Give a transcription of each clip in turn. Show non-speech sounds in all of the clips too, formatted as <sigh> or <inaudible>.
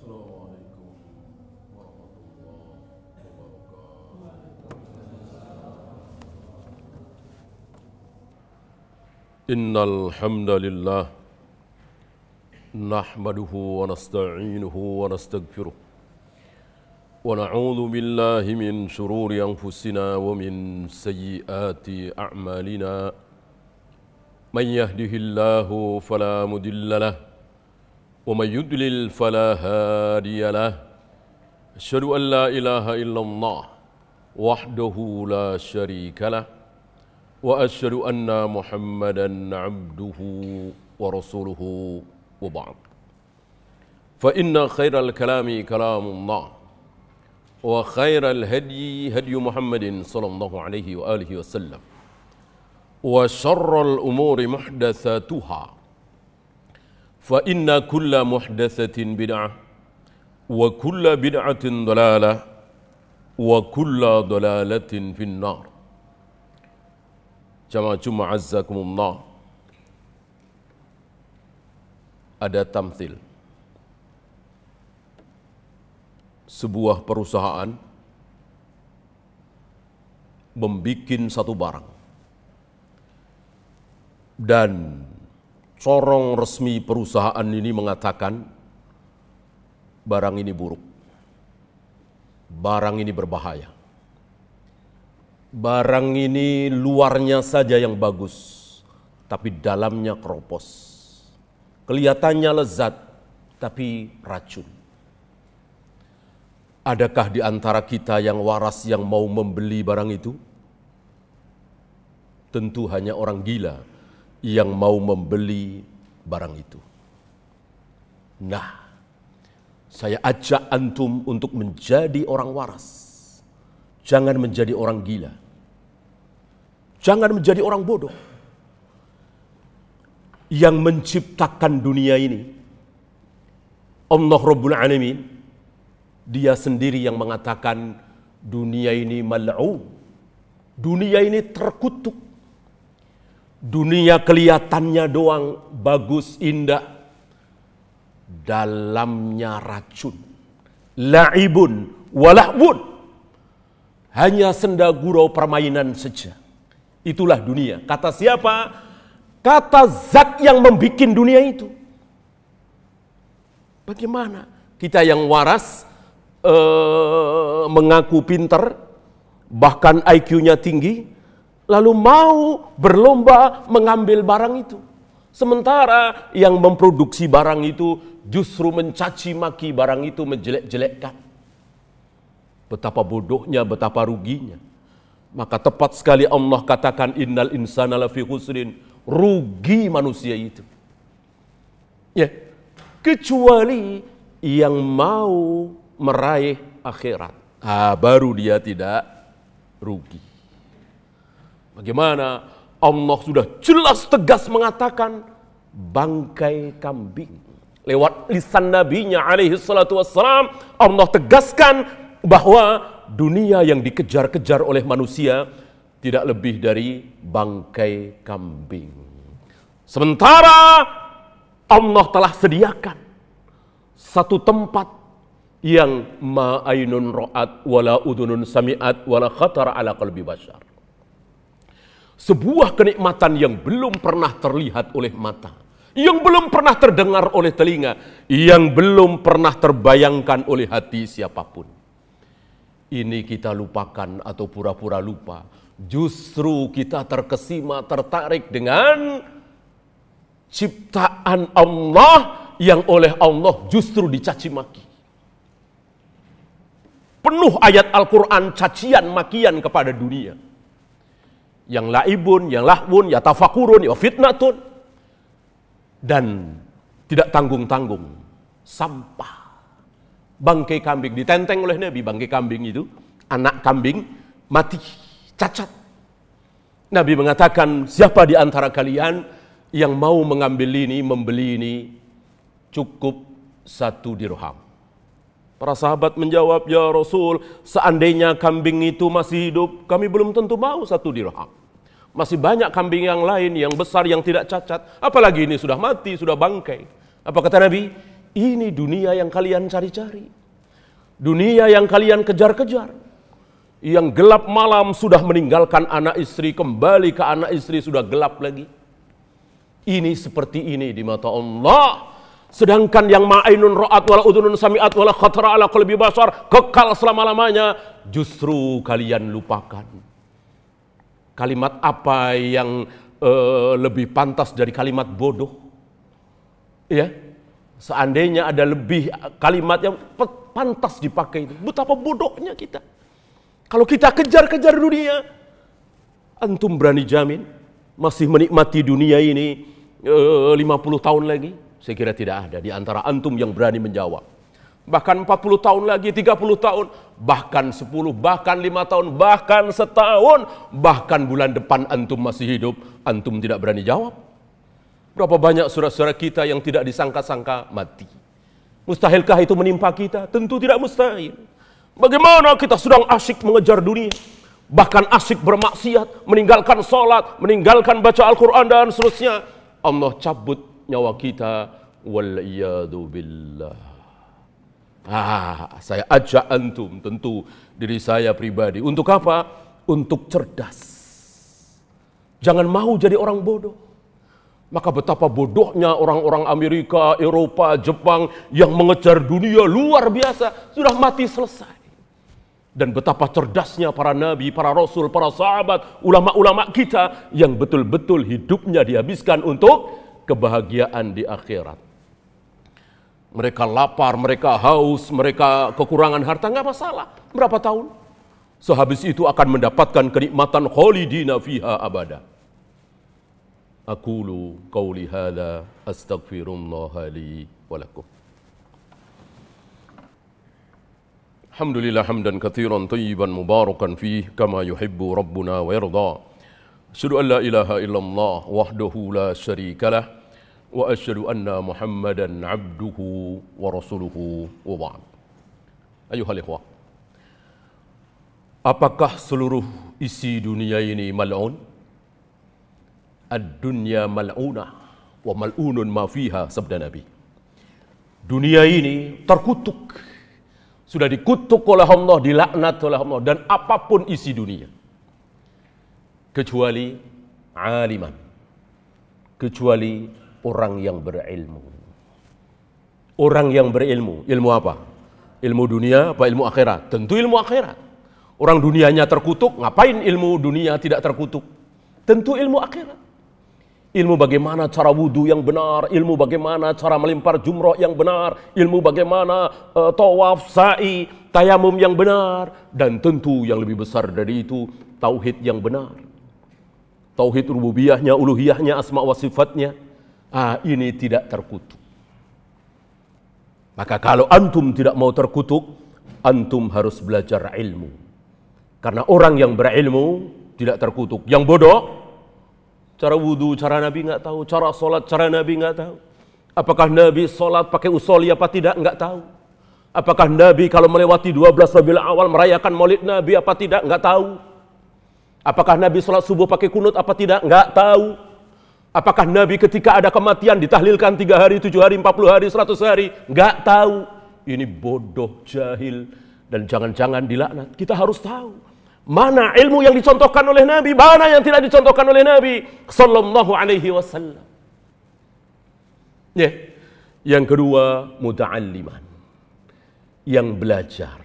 إن الحمد لله نحمده ونستعينه ونستغفره ونعوذ بالله من شرور أنفسنا ومن سيئات أعمالنا. من يهده الله فلا مضل له ومن يضلل فلا هادي له. أشهد أن لا إله إلا الله وحده لا شريك له. وأشهد أن محمدا عبده ورسوله وبعد. فإن خير الكلام كلام الله. وخير الهدي هدي محمد صلى الله عليه وآله وسلم. وشر الأمور محدثاتها. fa inna kulla muhdatsatin bid'ah wa kulla bid'atin dalalah wa kulla dalalatin finnar. Jamaah Jumat azzakumullah. Ada tamthil. Sebuah perusahaan membikin satu barang. Dan corong resmi perusahaan ini mengatakan barang ini buruk. Barang ini berbahaya. Barang ini luarnya saja yang bagus, tapi dalamnya keropos. Kelihatannya lezat, tapi racun. Adakah di antara kita yang waras yang mau membeli barang itu? Tentu hanya orang gila yang mau membeli barang itu. Nah, saya ajak antum untuk menjadi orang waras. Jangan menjadi orang gila. Jangan menjadi orang bodoh. Yang menciptakan dunia ini, Allah Rabbul Alamin, dia sendiri yang mengatakan dunia ini mal'u. Dunia ini terkutuk Dunia kelihatannya doang bagus, indah. Dalamnya racun. La'ibun walahbun. Hanya senda gurau permainan saja. Itulah dunia. Kata siapa? Kata zat yang membuat dunia itu. Bagaimana? Kita yang waras, eh, mengaku pinter, bahkan IQ-nya tinggi, lalu mau berlomba mengambil barang itu. Sementara yang memproduksi barang itu justru mencaci maki barang itu menjelek-jelekkan. Betapa bodohnya, betapa ruginya. Maka tepat sekali Allah katakan innal insana lafi khusrin. Rugi manusia itu. Ya, kecuali yang mau meraih akhirat. Ah, baru dia tidak rugi. Bagaimana Allah sudah jelas tegas mengatakan bangkai kambing. Lewat lisan nabinya alaihi salatu wassalam, Allah tegaskan bahwa dunia yang dikejar-kejar oleh manusia tidak lebih dari bangkai kambing. Sementara Allah telah sediakan satu tempat yang ma'ainun ra'at wala udunun sami'at wala khatara ala qalbi bashar sebuah kenikmatan yang belum pernah terlihat oleh mata, yang belum pernah terdengar oleh telinga, yang belum pernah terbayangkan oleh hati siapa pun. Ini kita lupakan atau pura-pura lupa. Justru kita terkesima, tertarik dengan ciptaan Allah yang oleh Allah justru dicaci maki. Penuh ayat Al-Quran cacian makian kepada dunia yang laibun, yang lahbun, ya tafakurun, ya fitnatun. Dan tidak tanggung-tanggung. Sampah. Bangkai kambing ditenteng oleh Nabi. Bangkai kambing itu, anak kambing mati, cacat. Nabi mengatakan, siapa di antara kalian yang mau mengambil ini, membeli ini, cukup satu dirham. Para sahabat menjawab, ya Rasul, seandainya kambing itu masih hidup, kami belum tentu mau satu dirham. Masih banyak kambing yang lain yang besar yang tidak cacat. Apalagi ini sudah mati, sudah bangkai. Apa kata Nabi? ini dunia yang kalian cari-cari. Dunia yang kalian kejar-kejar. Yang gelap malam sudah meninggalkan anak istri, kembali ke anak istri sudah gelap lagi. Ini seperti ini di mata Allah. Sedangkan yang ma'ainun ra'at wala udunun sami'at wala khatara ala qalbi basar kekal selama-lamanya justru kalian lupakan. Kalimat apa yang uh, lebih pantas dari kalimat bodoh? Ya, seandainya ada lebih kalimat yang pantas dipakai itu, betapa bodohnya kita. Kalau kita kejar-kejar dunia, antum berani jamin masih menikmati dunia ini eh, 50 tahun lagi? Saya kira tidak ada di antara antum yang berani menjawab. Bahkan 40 tahun lagi, 30 tahun, bahkan 10, bahkan 5 tahun, bahkan setahun, bahkan bulan depan antum masih hidup, antum tidak berani jawab. Berapa banyak saudara-saudara kita yang tidak disangka-sangka mati. Mustahilkah itu menimpa kita? Tentu tidak mustahil. Bagaimana kita sedang asyik mengejar dunia, bahkan asyik bermaksiat, meninggalkan sholat, meninggalkan baca Al-Quran dan seterusnya. Allah cabut nyawa kita, wal billah. Ah, saya ajak antum, tentu diri saya pribadi. Untuk apa? Untuk cerdas. Jangan mau jadi orang bodoh. Maka betapa bodohnya orang-orang Amerika, Eropa, Jepang yang mengejar dunia luar biasa. Sudah mati selesai. Dan betapa cerdasnya para nabi, para rasul, para sahabat, ulama-ulama kita yang betul-betul hidupnya dihabiskan untuk kebahagiaan di akhirat. Mereka lapar, mereka haus, mereka kekurangan harta, nggak masalah. Berapa tahun? Sehabis itu akan mendapatkan kenikmatan khalidina fiha abada. Akulu qawli hadha astaghfirullah li walakum. Alhamdulillah hamdan kathiran tayyiban mubarakan fih kama yuhibbu rabbuna wa yirda. Asyhadu an la ilaha illallah wahdahu la syarikalah. شريك له وأشهد أن محمدا عبده ورسوله وبعد أيها الإخوة Apakah seluruh isi dunia ini mal'un? Ad-dunya mal'unah wa mal'unun ma fiha sabda Nabi. Dunia ini terkutuk sudah dikutuk oleh Allah, dilaknat oleh Allah dan apapun isi dunia. Kecuali aliman. Kecuali orang yang berilmu. Orang yang berilmu, ilmu apa? Ilmu dunia apa ilmu akhirat? Tentu ilmu akhirat. Orang dunianya terkutuk, ngapain ilmu dunia tidak terkutuk? Tentu ilmu akhirat. Ilmu bagaimana cara wudhu yang benar, ilmu bagaimana cara melempar jumroh yang benar, ilmu bagaimana uh, tawaf, sa'i, tayamum yang benar, dan tentu yang lebih besar dari itu tauhid yang benar. Tauhid rububiyahnya, uluhiyahnya, asma wa sifatnya. Ah, ini tidak terkutuk. Maka kalau antum tidak mau terkutuk, antum harus belajar ilmu. Karena orang yang berilmu tidak terkutuk. Yang bodoh Cara wudhu, cara Nabi nggak tahu. Cara sholat, cara Nabi nggak tahu. Apakah Nabi sholat pakai usoli apa tidak? Nggak tahu. Apakah Nabi kalau melewati 12 Rabiul Awal merayakan maulid Nabi apa tidak? Nggak tahu. Apakah Nabi sholat subuh pakai kunut apa tidak? Nggak tahu. Apakah Nabi ketika ada kematian ditahlilkan 3 hari, 7 hari, 40 hari, 100 hari? Nggak tahu. Ini bodoh, jahil, dan jangan-jangan dilaknat. Kita harus tahu. Mana ilmu yang dicontohkan oleh Nabi, mana yang tidak dicontohkan oleh Nabi sallallahu alaihi wasallam. Ya. Yang kedua, muta'alliman. Yang belajar.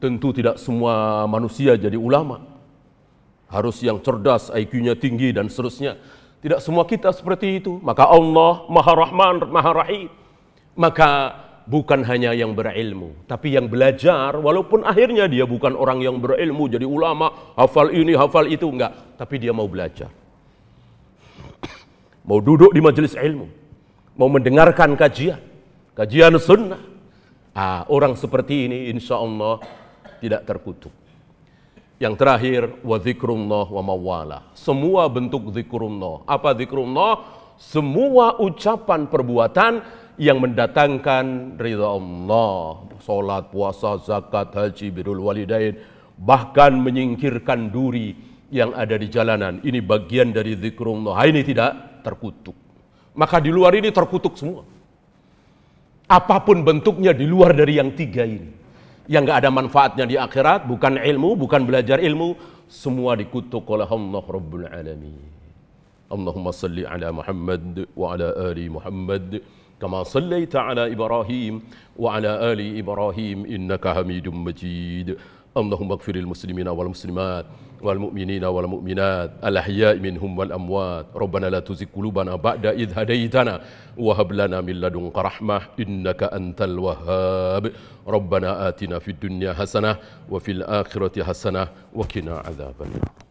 Tentu tidak semua manusia jadi ulama. Harus yang cerdas, IQ-nya tinggi dan seterusnya. Tidak semua kita seperti itu. Maka Allah Maha Rahman, Maha Rahim. Maka bukan hanya yang berilmu, tapi yang belajar, walaupun akhirnya dia bukan orang yang berilmu, jadi ulama, hafal ini, hafal itu, enggak. Tapi dia mau belajar. <coughs> Mau duduk di majelis ilmu, mau mendengarkan kajian, kajian sunnah. Ah, orang seperti ini insya Allah tidak terkutuk. Yang terakhir, wa wa mawala. Semua bentuk zikrullah. Apa zikrullah? Semua ucapan perbuatan yang mendatangkan ridha Allah, salat, puasa, zakat, haji, birrul walidain, bahkan menyingkirkan duri yang ada di jalanan. Ini bagian dari zikrullah. Ini tidak terkutuk. Maka di luar ini terkutuk semua. apa pun bentuknya di luar dari yang tiga ini yang nggak ada manfaatnya di akhirat, bukan ilmu, bukan belajar ilmu, semua dikutuk oleh Allah Rabbul Alamin. Allahumma salli ala Muhammad wa ala ali Muhammad kama sallaita ala Ibrahim wa ala ali Ibrahim innaka Hamidum Majid. اللهم اغفر المسلمين والمسلمات والمؤمنين والمؤمنات الأحياء منهم والأموات. ربنا لا تزغ قلوبنا بعد إذ هديتنا وهب لنا من لدنك رحمة إنك أنت الوهاب. ربنا آتنا في الدنيا حسنة وفي الآخرة حسنة وقنا عذاب النار.